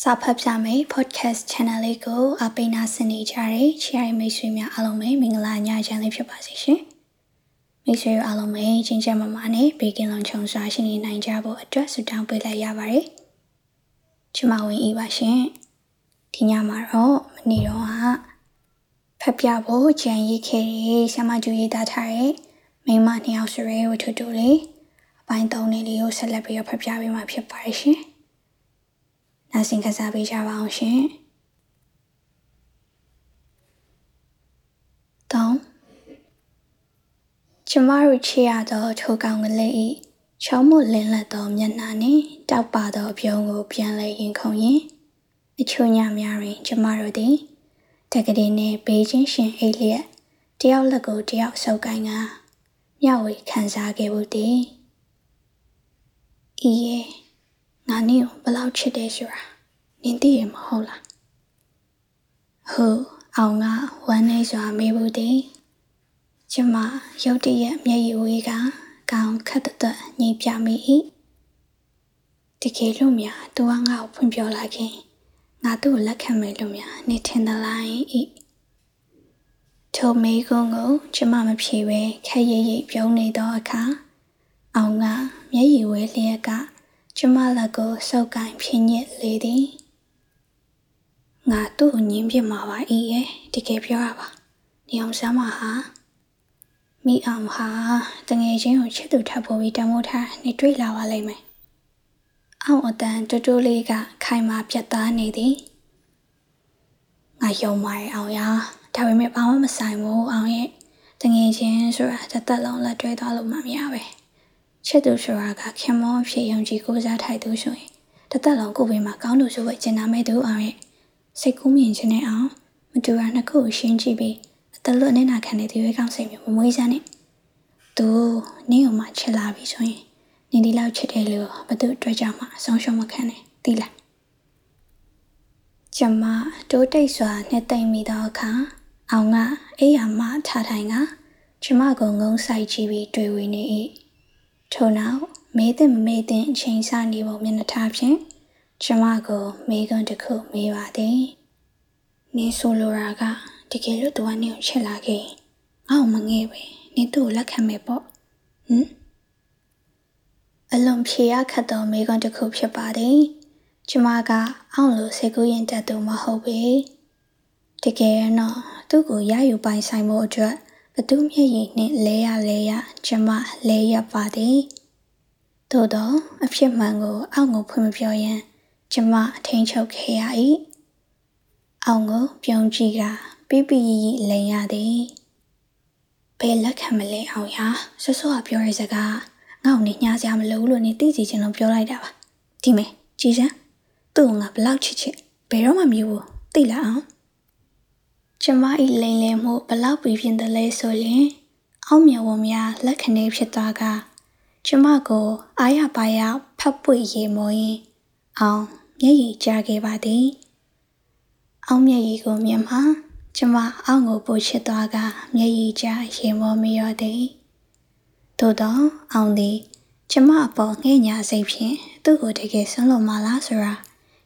စာဖတ်ပြမယ် podcast channel လေးကိုအပိနာစနေကြတဲ့ချီရိုင်မိတ်ဆွေများအားလုံးပဲမင်္ဂလာညချမ်းလေးဖြစ်ပါစေရှင်။မိတ်ဆွေတို့အားလုံးပဲချင်းချမ်းမမနဲ့ဘေကင်းလုံးချုံစွာရှိနေနိုင်ကြဖို့အတွက်ဆုတောင်းပေးလိုက်ရပါတယ်။ချမဝင်ဤပါရှင်။ဒီညမှာတော့မနေ့တော့ကဖတ်ပြဖို့ကြံရိတ်ခဲ့တဲ့ဆ iam ကျူရေးသားထားတဲ့မိမနှစ်ယောက်ဆိုရဲဝတ္ထုတူလေးအပိုင်း၃လေးလေးကိုဆက်လက်ပြီးတော့ဖတ်ပြပေးမှာဖြစ်ပါတယ်ရှင်။ နားဆင်ခစားပေးကြပါအောင်ရှင်။တောင်းကျမတို့ချေရသောထိုကောင်ကလေးဤချောမွလင်းလက်သောမျက်နှာနှင့်တောက်ပါသောအပြုံးကိုပြန်လဲရင်ခုန်ရင်အချို့ညများတွင် ကျမတို့သည်တက္ကသိုလ်နှင့်ဘေးချင်းရှင်အိတ်လျက်တယောက်လက်ကိုတယောက်ဆုပ်ကိုင်းကမျှဝေခံစားခဲ့ဖို့တည်ဤရဲ့ ငါနင့်ကိုဘလောက်ချစ်တယ်ဆိုတာနင်သိရမဟုတ်လားဟုတ်အောင်ကဝမ်းနေစွာမေးဖို့တည်ကျမရုတ်တရက်မျက်ရည်ဝေးကကောင်းခတ်သက်ညှိပြမိ၏တကယ်လို့များသူကငါ့ကိုဖွင့်ပြောလာခင်ငါသူ့ကိုလက်ခံမယ်လို့များနေထင်သလား၏ထိုမေးခွန်းကိုကျမမဖြေဘဲခက်ရိပ်ရိပ်ပြုံးနေသောအခါအောင်ကမျက်ရည်ဝဲလျက်က ကျမလက်ကိုစောက်ကင်ဖြင်းညစ်လေသည်ငါသူ့ကိုညင်းပြမှာပါအေးရဲ့တကယ်ပြောရပါနေအောင်စမ်းပါဟာမိအောင်ဟာတငယ်ချင်းကိုချစ်သူထပ်ဖို့ပြီးတမိုးထားနေတွေ့လာပါလိမ့်မယ်အောင်အတန်တူတူလေးကခိုင်မာပြတ်သားနေသည်ငါယုံပါတယ်အောင်ရဒါပေမဲ့ဘာမှမဆိုင်ဘူးအောင်ရဲ့တငယ်ချင်းဆိုတာတစ်သက်လုံးလက်တွဲသွားလို့မှမရပဲ ချစ်သူဆိုတာကခင်မောဖြစ်ယုံကြည်ကိုးစားထိုက်သူဆိုရင်တစ်သက်လုံးကိုယ်ဘေးမှာကောင်းလို့ဆိုပဲကျင်နာမဲ့သူအောင်ရဲ့စိတ်ကူးမြင်ခြင်းနဲ့အောင်မတူတာနှစ်ခုကိုရှင်းကြည့်ပြီးအတလွတ်နဲ့နာခံတဲ့ဒီဝဲကောင်းစိတ်မျိုးမမွေးစမ်းနဲ့သူနင်းကိုမှချစ်လာပြီဆိုရင်နင်းဒီလောက်ချစ်တယ်လို့ဘသူအတွက်ကြောင့်မှအဆုံးရှုံးမခံနဲ့သိလားကျမတိုးတိတ်စွာနှစ်သိမ့်မိသောအခါအောင်ကအိယာမထားထိုင်ကကျမကုံငုံဆိုင်ကြည့်ပြီးတွေ့ဝေနေ၏ ထို့နောက်မေးတဲ့မမေးတဲ့အချိန်စနေပုံမျက်နှာထားဖြင့်ကျမကိုမေးခွန်းတစ်ခုမေးပါသည်။နင်းဆိုလိုတာကတကယ်လို့သူကနင်းကိုချစ်လာခဲ့ငါ့ကိုမငဲ့ပဲနင်းသူ့ကိုလက်ခံမယ်ပေါ့။ဟမ်အလုံးဖြေရခတ်သောမေးခွန်းတစ်ခုဖြစ်ပါသည်။ကျမကအောင်လို့စိတ်ကူးရင်တက်သူမဟုတ်ပေ။တကယ်တော့သူ့ကိုရယူပိုင်ဆိုင်မှုအတွက် ဘသူမျက်ရည်နှင့်လဲရလဲရကျမလဲရပါသည်။သို့တော့အဖြစ်မှန်ကိုအောက်ကိုဖွင့်မပြောရင်ကျမထိန်ချုပ်ခဲ့ရ၏အောင်ကိုပြုံးကြည့်ကပြပြရီရီလိန်ရသည်ဘယ်လက်ခံမလဲအောင်ရဆွဆွကပြောရစကားငေါ့နေညှားစရာမလိုလို့နေသိစီချင်းလုံးပြောလိုက်တာပါဒီမယ်ကြည်စမ်းသူ့ကငါဘလောက်ချစ်ချစ်ဘယ်တော့မှမမြူဘူးသိလားအောင် ကျမဤလိန်လည်မှုဘလောက်ပြပြင်းတယ်လဲဆိုရင် အောင်မြဝများလက်ခဏေဖြစ်သွားကကျမကိုအားရပါရဖတ်ပွေရေမောရင်အောင်မျက်ရည်ကျခဲ့ပါသည်အောင်မျက်ရည်ကိုမြင်မှကျမအောင်ကိုပို့ချစ်သွားကမျက်ရည်ကျရေမောမရောသည်သို့တော့အောင်သည်ကျမအပေါ်ငဲ့ညာစိတ်ဖြင့်သူ့ကိုတကယ်ဆွလို့မလားဆိုတာ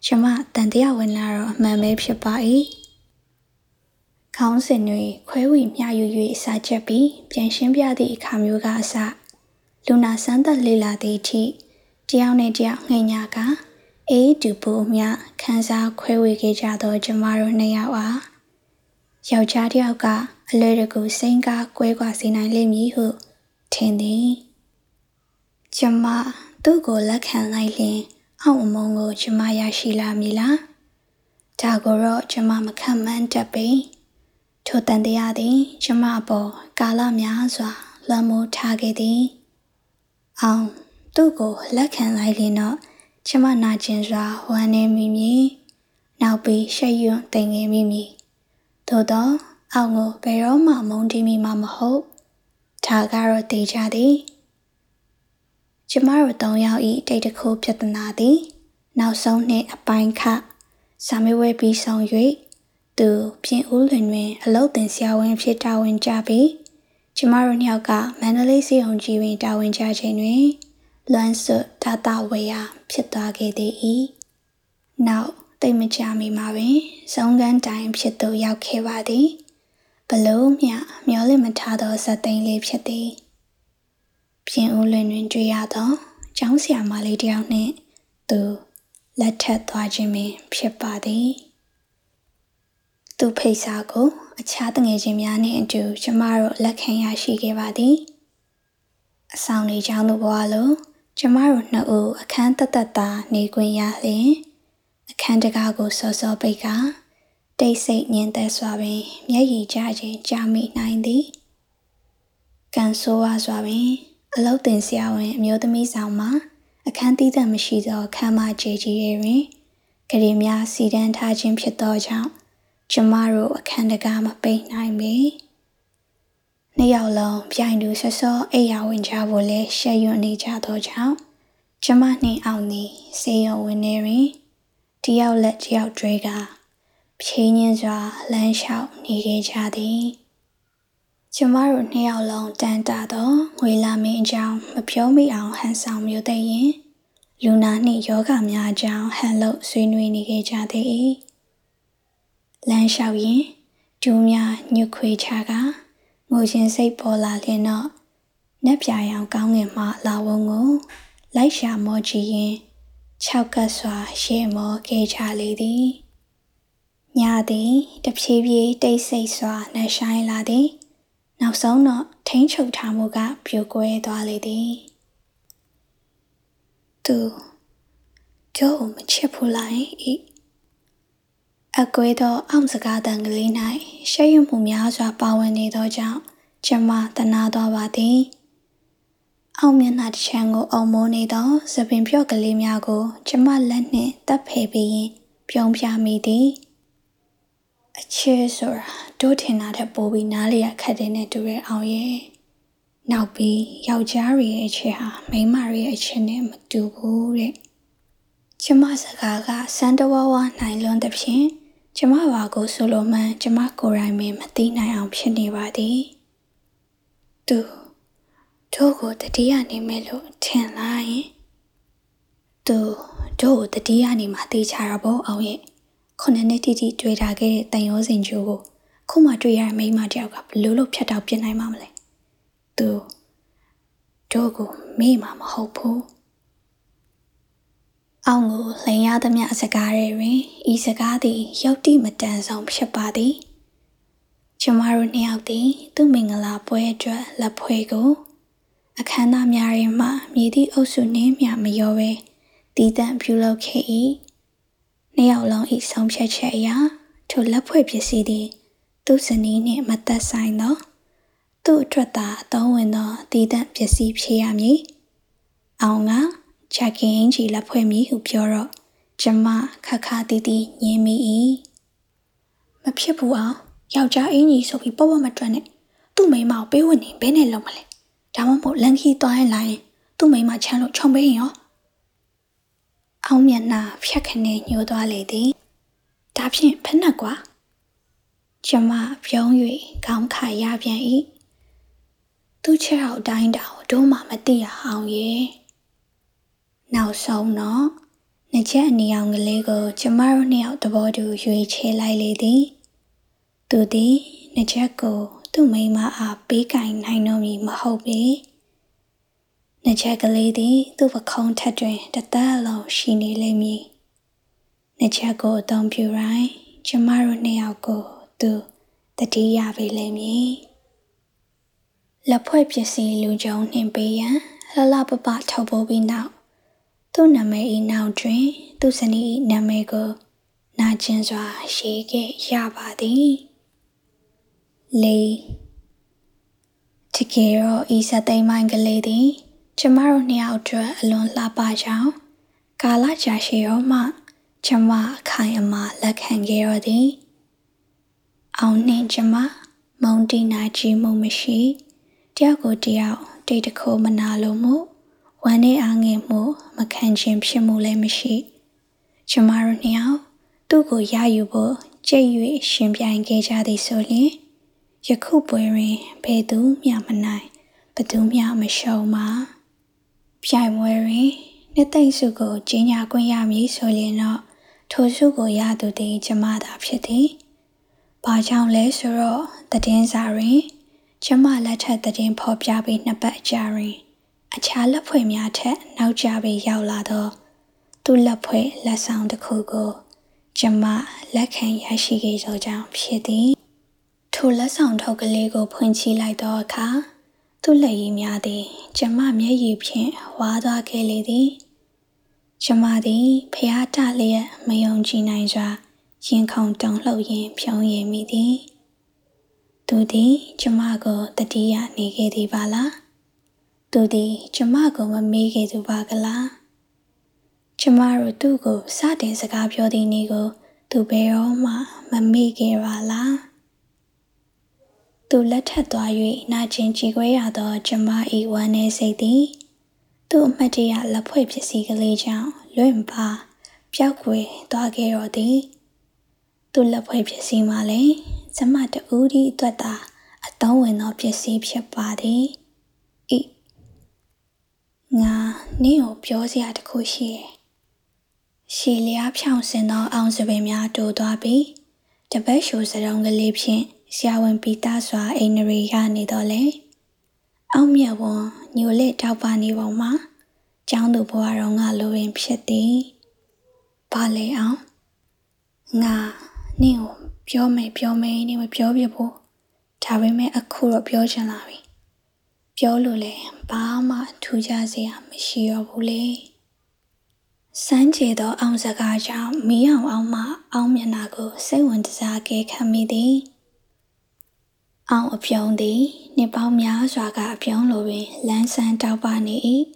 ကျမတန်တရားဝင်လာတော့အမှန်ပဲဖြစ်ပါ၏ ခေါင်းစဉ်တွေခွဲဝေမျှယူ၍စာချက်ပြီးပြန်ရှင်းပြသည့်အခါမျိုးကအစလူနာစမ်းသက်လေ့လာသည့်အထိတယောက်နဲ့တယောက်ငှင်ညာကအေးတူပိုမြခန်းစားခွဲဝေခဲ့ကြသောကျမတို့နှစ်ယောက်အားယောက်ျားတစ်ယောက်ကအလွယ်တကူစိန်ကားကွဲကွာစေနိုင်လိမ့်မည်ဟုထင်သည်ကျမသူ့ကိုလက်ခံလိုက်လျင်အောက်အမုံကိုကျမရရှိလာမည်လားဒါကိုတော့ကျမမခံမှန်းတတ်ပေ ထိုတန်တရားသည်ကျမအပေါ်ကာလများစွာလွှမ်းမိုးထားခဲ့သည်အောင်သူ့ကိုလက်ခံလိုက်လျင်တော့ကျမနာကျင်စွာဝမ်းနေမိမည်နောက်ပြီးရှက်ရွံ့တိမ်ငယ်မိမည်သို့တော့အောက်ကိုဘယ်တော့မှမုန်းတီးမိမှာမဟုတ်ဒါကတော့တေချသည်ကျမတို့၃ယောက်ဤတိတ်တခုပြဿနာသည် နောက်ဆုံးနှစ်အပိုင်းခစာမေးပွဲပြီးဆုံး၍ သူပြင်ဦးလွင်တွင်အလုတ်တင်ဆရာဝန်ဖြစ်တာဝန်ကြပြီးကျမတို့နှစ်ယောက်ကမန္တလေးစီအောင်ကြီးတွင်တာဝန်ကြခြင်းတွင်လွမ်းစွတ်ဒါတာဝေယဖြစ်သွားခဲ့သည်၏နောက်တိတ်မကြမီမှာပင်ဇုံကန်းတိုင်ဖြစ်သို့ရောက်ခဲ့ပါသည်ဘလို့မျှမျောလင့်မထားသောဇက်သိန်းလေးဖြစ်သည်ပြင်ဦးလွင်တွင်တွေ့ရသောကျောင်းဆရာမလေးတယောက်နှင့်သူလက်ထပ်သွားခြင်းပင်ဖြစ်ပါသည် သူဖိတ်စာကို အခြားတငယ်ချင်းများနှင့်အတူကျမတို့လက်ခံရရှိခဲ့ပါသည်အဆောင်နေကြောင်းတို့ဘဝလိုကျမတို့နှစ်ဦးအခန်းတသက်သာနေခွင့်ရလျင်အခန်းတကားကိုစောစောပိတ်ကတိတ်ဆိတ်ညင်သက်စွာပင်မျက်ရည်ကျခြင်းကြာမိနိုင်သည်ကန်ဆိုးဝါစွာပင် အလုတ်တင်ဆရာဝန်အမျိုးသမီးဆောင်မှာအခန်းသီးသန့်မရှိသောခမ်းမကျေကြီးတွင်ဂရီများစီတန်းထားခြင်းဖြစ်သောကြောင့် ကျမတို့အခန်းတကားမပိတ်နိုင်ပေနှစ်ယောက်လုံးပြိုင်တူဆော့ဆော့အိယာဝင်ကြဖို့လဲရှက်ရွံ့နေကြသောကြောင့်ကျမနှင့်အောင်သည်စေယုံဝင်နေတွင်တယောက်လက်တယောက်တွေးကဖြင်းညင်းစွာလမ်းလျှောက်နေခဲ့ကြသည်ကျမတို့နှစ်ယောက်လုံးတန်တာသောငွေလာမင်းအကြောင်းမပြောမိအောင်ဟန်ဆောင်မျိုးသိရင်လူနာနှင့်ယောဂများအကြောင်းဟန်လို့ဆွေးနွေးနေခဲ့ကြသည် လမ်းလျှောက်ရင်ဒူးများညှုခွေချကငိုရှင်စိတ်ပေါ်လာလျင်တော့နှက်ပြရောင်ကောင်းငင်မှလာဝုံကိုလိုက်ရှာမောကြည့်ရင်၆ကတ်စွာရှေ့မောခဲ့ကြလေသည်ညသည်တဖြည်းဖြည်းတိတ်ဆိတ်စွာနှဆိုင်လာသည်နောက်ဆုံးတော့ထိန်းချုပ်ထားမှုကပြိုကွဲသွားလေသည်သူတို့မချစ်ဘူးလိုက်ဤ အကွဲသောအောင်စကားတန်ကလေး၌ရှက်ရွံ့မှုများစွာပါဝင်နေသောကြောင့်ကျမတနာသွားပါသည်အောင်မျက်နှာတစ်ချမ်းကိုအုံမိုးနေသောသပင်ပြော့ကလေးများကို ကျမလက်နှင့်တပ်ဖယ်ပြီးရင်ပြုံးပြမိသည်အချစ်ဆိုတာတို့ထင်တာထက်ပိုပြီးနားလေရခက်တဲ့နဲ့တူရဲ့အောင်ရဲ့နောက်ပြီးယောက်ျားတွေရဲ့အချစ်ဟာမိန်းမတွေရဲ့အချစ်နဲ့မတူဘူးတဲ့ကျမစကားကစံတဝဝနိုင်လွန်းသဖြင့် ကျမဘာကိုဆိုလိုမှန်းကျမကိုယ်တိုင်ပင်မသိနိုင်အောင်ဖြစ်နေပါသည်သူတို့ကိုတတိယနေမယ်လို့ထင်လားယင်သူတို့ကိုတတိယနေမှာသိချတာပေါ့အောင်ရဲ့ခုနှစ်နှစ်တိတိတွေ့တာခဲ့တဲ့တန်ရောစင်ကျိုးကိုခုမှတွေ့ရတဲ့မိန်းမတယောက်ကဘလို့လို့ဖြတ်တောက်ပြစ်နိုင်မှာမလဲသူတို့ကိုမေ့မှာမဟုတ်ဘူး အောင်ကိုလှင်ရသမျှစကားတွေတွင်ဤစကားသည်ရုပ်တိမတန်ဆုံးဖြစ်ပါသည်ကျမတို့နှစ်ယောက်သည် သူ့မင်္ဂလာပွဲအတွက်လက်ဖွဲ့ကို အခမ်းအနားများရင်မှမြည်သည့်အုပ်စုနှင်းမြမရောပဲတည်တံ့ပြုလုပ်ခဲ့၏နှစ်ယောက်လုံးဤဆုံးဖြတ်ချက်အရာထိုလက်ဖွဲ့ပစ္စည်းသည် သူ့ဇနီးနှင့်မသက်ဆိုင်သောသူ့အတွက်သာအသုံးဝင်သောတည်တံ့ပစ္စည်းဖြစ်ရမည်အောင်က ချက်ကင်းကြီးလက်ဖွဲ့မိဟုပြောတော့ကျမခခတီးတီးညင်းမိ၏မဖြစ်ဘူးအောင်ယောက်ျားအင်းကြီးဆိုပြီးပေါ့ပေါ့မတွက်နဲ့သူ့မိန်းမကိုပေးဝင်နေဘဲနဲ့လုံးမလဲဒါမှမဟုတ်လန်ခီသွားရင်လာရင်သူ့မိန်းမချမ်းလို့ခြုံပေးရင်ရောအောင်မျက်နှာဖြတ်ခနဲ့ညှိုးသွားလေသည်ဒါဖြင့်ဖက်နှက်ကွာကျမပြုံး၍ခေါင်းခါရပြန်၏သူ့ချက်အောင်တိုင်းတာကိုတို့မှမသိရအောင်ရဲ့ နောက်ဆုံးတော့နှစ်ချက်အနီအောင်ကလေးကို ကျမတို့နှစ်ယောက်သဘောတူရွေးချယ်လိုက်လေသည် သူသည်နှစ်ချက်ကိုသူ့မိန်းမအားပေးကင်နိုင်တော့မည်မဟုတ်ပေနှစ်ချက်ကလေးသည် သူ့ပခုံးထက်တွင်တသက်လုံးရှိနေလိမ့်မည်နှစ်ချက်ကိုအသုံးပြုတိုင်းကျမတို့နှစ်ယောက်ကို သူတတိယပေးလိမ့်မည်လက်ဖွဲ့ပစ္စည်းလူကြုံနှင်ပေးရန်လှလှပပထုတ်ပိုးပြီးနောက် သူ့နာမည်၏နောက်တွင် သူ့ဇနီး၏နာမည်ကိုနာကျင်စွာရေးခဲ့ရပါသည်လေးတကယ်တော့ဤစသိမ်းမိုင်းကလေးသည် ကျမတို့နှစ်ယောက်အတွက်အလွန်လှပကြောင်းကာလကြာရှည်ရောမှကျမအခိုင်အမာလက်ခံခဲ့ရသည်အောင်နှင့်ကျမမုံတီနာကြည့်မှုမရှိတယောက်ကိုတယောက်တိတ်တခိုးမနာလိုမှု ဝမ်းနဲ့အားငယ်မှုမခံခြင်းဖြစ်မှုလည်းမရှိကျမတို့နှစ်ယောက်သူ့ကိုရယူဖို့ကြိတ်၍ရှင်ပြိုင်ခဲ့ကြသည်ဆိုလျှင်ယခုပွဲတွင်ဘယ်သူမျှမနိုင်ဘသူမျှမရှုံးပါပြိုင်ပွဲတွင်နှစ်သိမ့်စုကိုကျင်းညာခွင့်ရမည်ဆိုလျှင်တော့ထိုစုကိုရသူသည်ကျမသာဖြစ်သည်။ဘာကြောင့်လဲဆိုတော့တည်င်းစာတွင်ကျမလက်ထက်တည်င်းဖော်ပြပြီးနှစ်ပတ်အကြာတွင် အခြားလက်ဖွဲ့များထက်နောက်ကျပြီးရောက်လာသောသူ့လက်ဖွဲ့လက်ဆောင်တစ်ခုကိုကျမလက်ခံရရှိခဲ့သောကြောင့်ဖြစ်သည်ထိုလက်ဆောင်ထုတ်ကလေးကိုဖွင့်ချိလိုက်သောအခါသူ့လက်ရည်များသည် ကျမမျက်ရည်ဖြင့်ဝါသွားခဲ့လေသည်ကျမသည်ဖျားတလျက်မယုံကြည်နိုင်စွာရင်ခုန်တုန်လှုပ်ရင်းဖြုံးရည်မိသည်သူသည် ကျမကိုတတိယနေခဲ့သည်ပါလား သူသည်ကျမကိုမမေးခဲ့သူပါကလားကျမတို့သူ့ကိုစတင်စကားပြောသည့်နေ့ကို သူဘယ်တော့မှမမေ့ခဲ့ပါလားသူလက်ထပ်သွား၍နာကျင်ကြည်ခွဲရသောကျမ၏ဝမ်းနည်းစိတ်သည်သူ့အမတ်တရလက်ဖွဲ့ပစ္စည်းကလေးကြောင့်လွင့်ပါပျောက်ကွယ်သွားခဲ့တော့သည်သူ့လက်ဖွဲ့ပစ္စည်းမှလည်းကျမတူးဒီအတွက်သာအသုံးဝင်သောပစ္စည်းဖြစ်ပါသည်ဤ ငါနင့်ကိုပြောစရာတခုရှိတယ်ရှည်လျားဖြောင်စင်သောအောင်စပင်များတိုးသွားပြီးတပတ်ရှိုစရုံကလေးဖြင့်ဆရာဝန်ပီတာစွာအိန္ဒြေရနေတော့လေအောင်မြတ်ဝန်ညိုလက်တောက်ပါနေပုံမှာကျောင်းသူဘဝတော်ကလိုပင်ဖြစ်သည်ဘာလဲအောင်ငါနင့်ကိုပြောမယ်ပြောမယ်နေမပြောပြဖို့ဒါပေမဲ့အခုတော့ပြောချင်လာပြီ ပြောလို့လဲဘာမှထူးခြားစရာမရှိတော့ဘူးလေစမ်းကြဲသောအောင်စကားကြောင့်မီးအောင်အောင်မှအောင်မျက်နာကိုစိတ်ဝင်စားခဲ့ခံမိသည်အောင်အပြုံးသည်နှစ်ပေါင်းများစွာကအပြုံးလိုပင်လန်းဆန်းတောက်ပနေ၏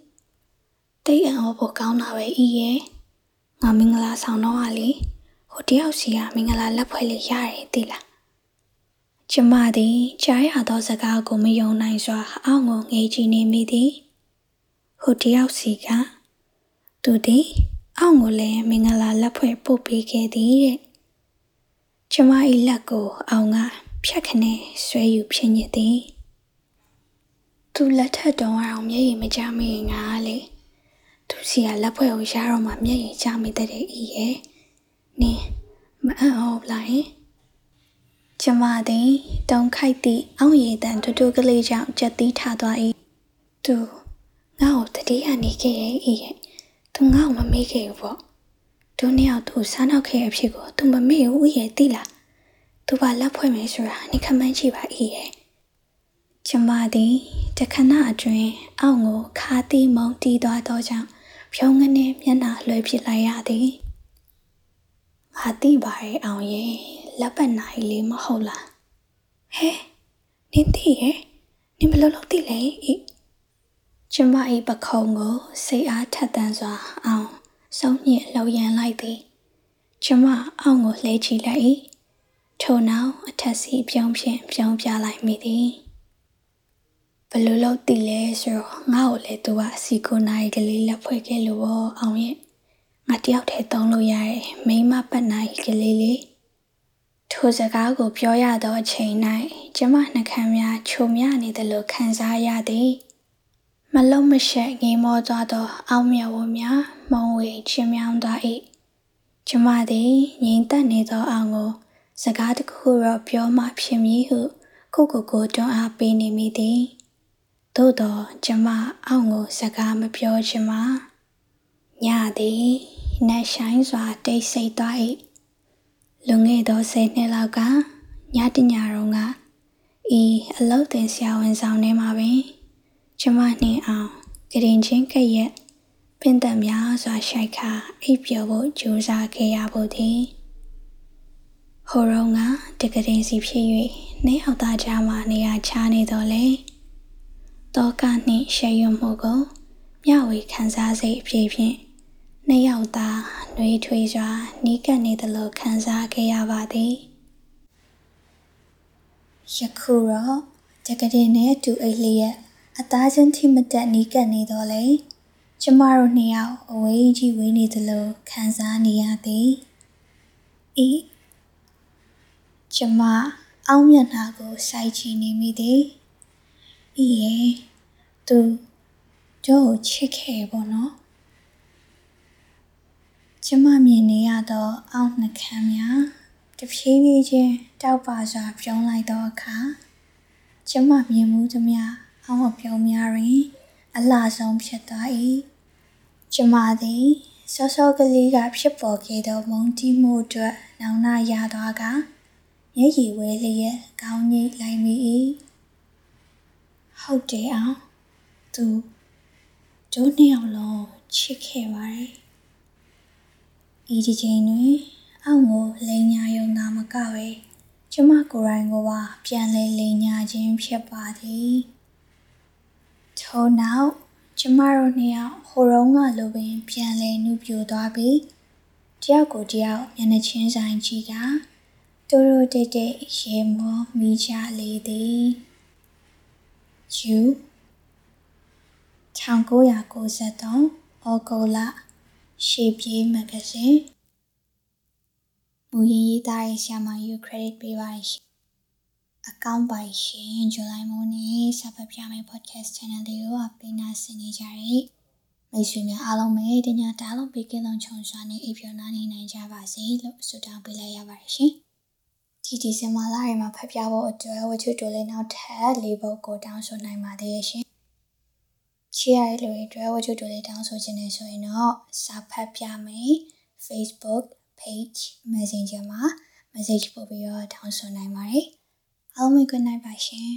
တိတ်အံ့ဩဖို့ကောင်းတာပဲဤရဲ့ငါမင်္ဂလာဆောင်တော့ဟာလေဟိုတယောက်စီကမင်္ဂလာလက်ဖွဲ့လေးရတယ်သိလား ကျမသည်ကြားရသောစကားကိုမယုံနိုင်စွာအောင်းကိုငေးကြည့်နေမိသည်ဟိုတယောက်စီကသူသည်အောင်းကိုလည်းမင်္ဂလာလက်ဖွဲ့ပို့ပေးခဲ့သည်တဲ့ကျမ၏လက်ကိုအောင်ကဖြတ်ခနဲ့ဆွဲယူဖြစ်ညစ်သည်သူလက်ထက်တော်အောင်မျက်ရည်မကြမရင်ငါလေသူစီကလက်ဖွဲ့ကိုရတော့မှမျက်ရည်ကြမိတဲ့ဤရဲ့နင်းမအံ့ဩလို က်ကျမသည်တုံခိုက်သည့်အောင်းရည်တန်တူတူကလေးကြောင့်ကြက်သီးထသွား၏သူငါ့ကိုတတိယနေခဲ့ရဲ့ဤရဲ့သူငါ့ကိုမမေ့ခဲ့ဘူးပေါ့သူနှစ်ယောက်သူစားနောက်ခဲ့အဖြစ်ကိုသူမမေ့ဘူးရဲ့သိလားသူပါလက်ဖွဲ့မယ်ဆိုတာနေခမန်းကြည့်ပါဤရဲ့ကျမသည်တခဏအတွင်းအောက်ကိုခါတီးမုံတီးသွားသောကြောင့်ဖြုံးငနဲ့မျက်နှာလွှဲပစ်လိုက်ရသည်ငါသိပါရဲ့အောင်ရဲ့ လက်ပတ်နိုင်လေးမဟုတ်လားဟဲနင်းသိရဲ့နင်းဘလို့လို့သိလဲဤကျမ၏ပခုံးကိုစိတ်အားထက်သန်စွာအောင်ဆုံးညစ်လှုပ်ရန်လိုက်သည်ကျမအောင်ကိုလှဲချီလိုက်၏ထို့နောက်အထက်စီပြုံးဖြင့်ပြုံးပြလိုက်မိသည်ဘလို့လို့တည်လဲဆိုတော့ငါ့ကိုလည်းသူကအစီကိုနိုင်ကလေးလက်ဖွဲ့ခဲ့လို့ပေါ့အောင်ရဲ့ငါတယောက်တည်းသုံးလို့ရတဲ့မိမပတ်နိုင်ကလေးလေး ထိုစကားကိုပြောရသောအချိန်၌ကျမနှကမ်းများချုံမြနေသလိုခံစားရသည်မလုံးမရှက်ငေးမောသွားသော အောင်းမြဝများမုံဝေချင်းမြောင်းသွား၏ကျမသည်ငြိမ်သက်နေသောအောင်ကို စကားတခုတော့ပြောမှဖြစ်မည်ဟုကိုကိုကိုတွန်းအားပေးနေမိသည်သို့တော့ကျမအောင့်ကိုစကားမပြောချင်ပါညသည်နတ်ဆိုင်စွာတိတ်ဆိတ်သွား၏ လွန်ခဲ့သောဆယ်နှစ်လောက်ကညတညတော့ကဤအလုတ်တင်ဆရာဝန်ဆောင်ထဲမှာပင်ကျမနှင်းအောင်ကရင်ချင်းကရက်ပင်တံများစွာရှိုက်ခါအိပ်ပျော်ဖို့ကြိုးစားခဲ့ရဖို့သည်ဟိုရောကတကရင်စီဖြစ်၍နေအောင်သားကြားမှနေရာချနေတော့လေတောကနှင့်ရှယ်ရွံ့မှုကိုမျှဝေခံစားစိတ်အဖြစ်ဖြင့် နှစ်ယောက်သာနှွေးထွေးစွာနီးကပ်နေသလိုခံစားခဲ့ရပါသည်ယခုတော့တကယ်နဲ့တူအိတ်လျက်အသားချင်းထိမတက်နီးကပ်နေတော့လေကျမတို့နှစ်ယောက်အဝေးကြီးဝေးနေသလိုခံစားနေရသည်ဤကျမအောင်းမျက်နှာကိုစိုက်ကြည့်နေမိသည်ဤရဲ့သူကျိုးချစ်ခဲ့ပေါ့နော် ကျမမြင်နေရသော အောက်နှခမ်းများတဖြည်းဖြည်းချင်းတောက်ပါစွာပြုံးလိုက်သောအခါကျမမြင်မှုသမျှအောက်အပြုံးများတွင် အလှဆုံးဖြစ်သွား၏ကျမသည်စောစောကလေးကဖြစ်ပေါ်ခဲ့သောမုန်းတီးမှုအတွက်နောင်နာရသွားကမျက်ရည်ဝဲလျက်ကောင်းကြီးလိုက်မိ၏ဟုတ်တယ်အောင်သူတို့နှစ်ယောက်လုံးချစ်ခဲ့ပါတယ် ဤဒီချိန်တွင်အောက်ကိုလိန်ညာယုံသာမကပဲကျမကိုယ်တိုင်ကိုပါပြန်လဲလိန်ညာခြင်းဖြစ်ပါသည်ထို့နောက်ကျမတို့နှစ်ယောက်ဟိုတုန်းကလိုပင်ပြန်လဲနှုတ်ပြသွားပြီးတယောက်ကိုတယောက်မျက်နှာချင်းဆိုင်ကြည့်ကသူတို့တိတ်တိတ်ရေမောမိချလေသည်ယူ1993ဩဂုတ်လ ရှေ့ပြေးမဂ္ဂဇင်းမူရင်းရေးသားရေးဆရာမယူ credit ပေးပါရှင်အကောင့်ပိုင်ရှင်ဇူလိုင်မိုးနေ့စဖတ်ပြမယ့် podcast channel လေးကိုအပိနာဆင်နေကြရတဲ့မိတ်ဆွေများအားလုံးပဲတညာတားလုံးပေးကင်းလုံးချုံစွာနဲ့အိပ်ပျော်နာနေနိုင်ကြပါစေလို့ဆုတောင်းပေးလိုက်ရပါတယ်ရှင်ဒီဒီဇင်ဘာလထဲမှာဖတ်ပြဖို့အတွက်ဝချွတ်တိုလေးနောက်ထပ်၄ပုဒ်ကိုတောင်းဆိုနိုင်ပါသေးရဲ့ရှင် ချီရတဲ့လူတွေအတွက်ဝချွတ်တိုလေးတောင်းဆိုခြင်းနဲ့ဆိုရင်တော့စာဖတ်ပြမယ် Facebook page Messenger မှာ message ပို့ပြီးတော့တောင်းဆိုနိုင်ပါတယ်အားလုံး good night ပါရှင်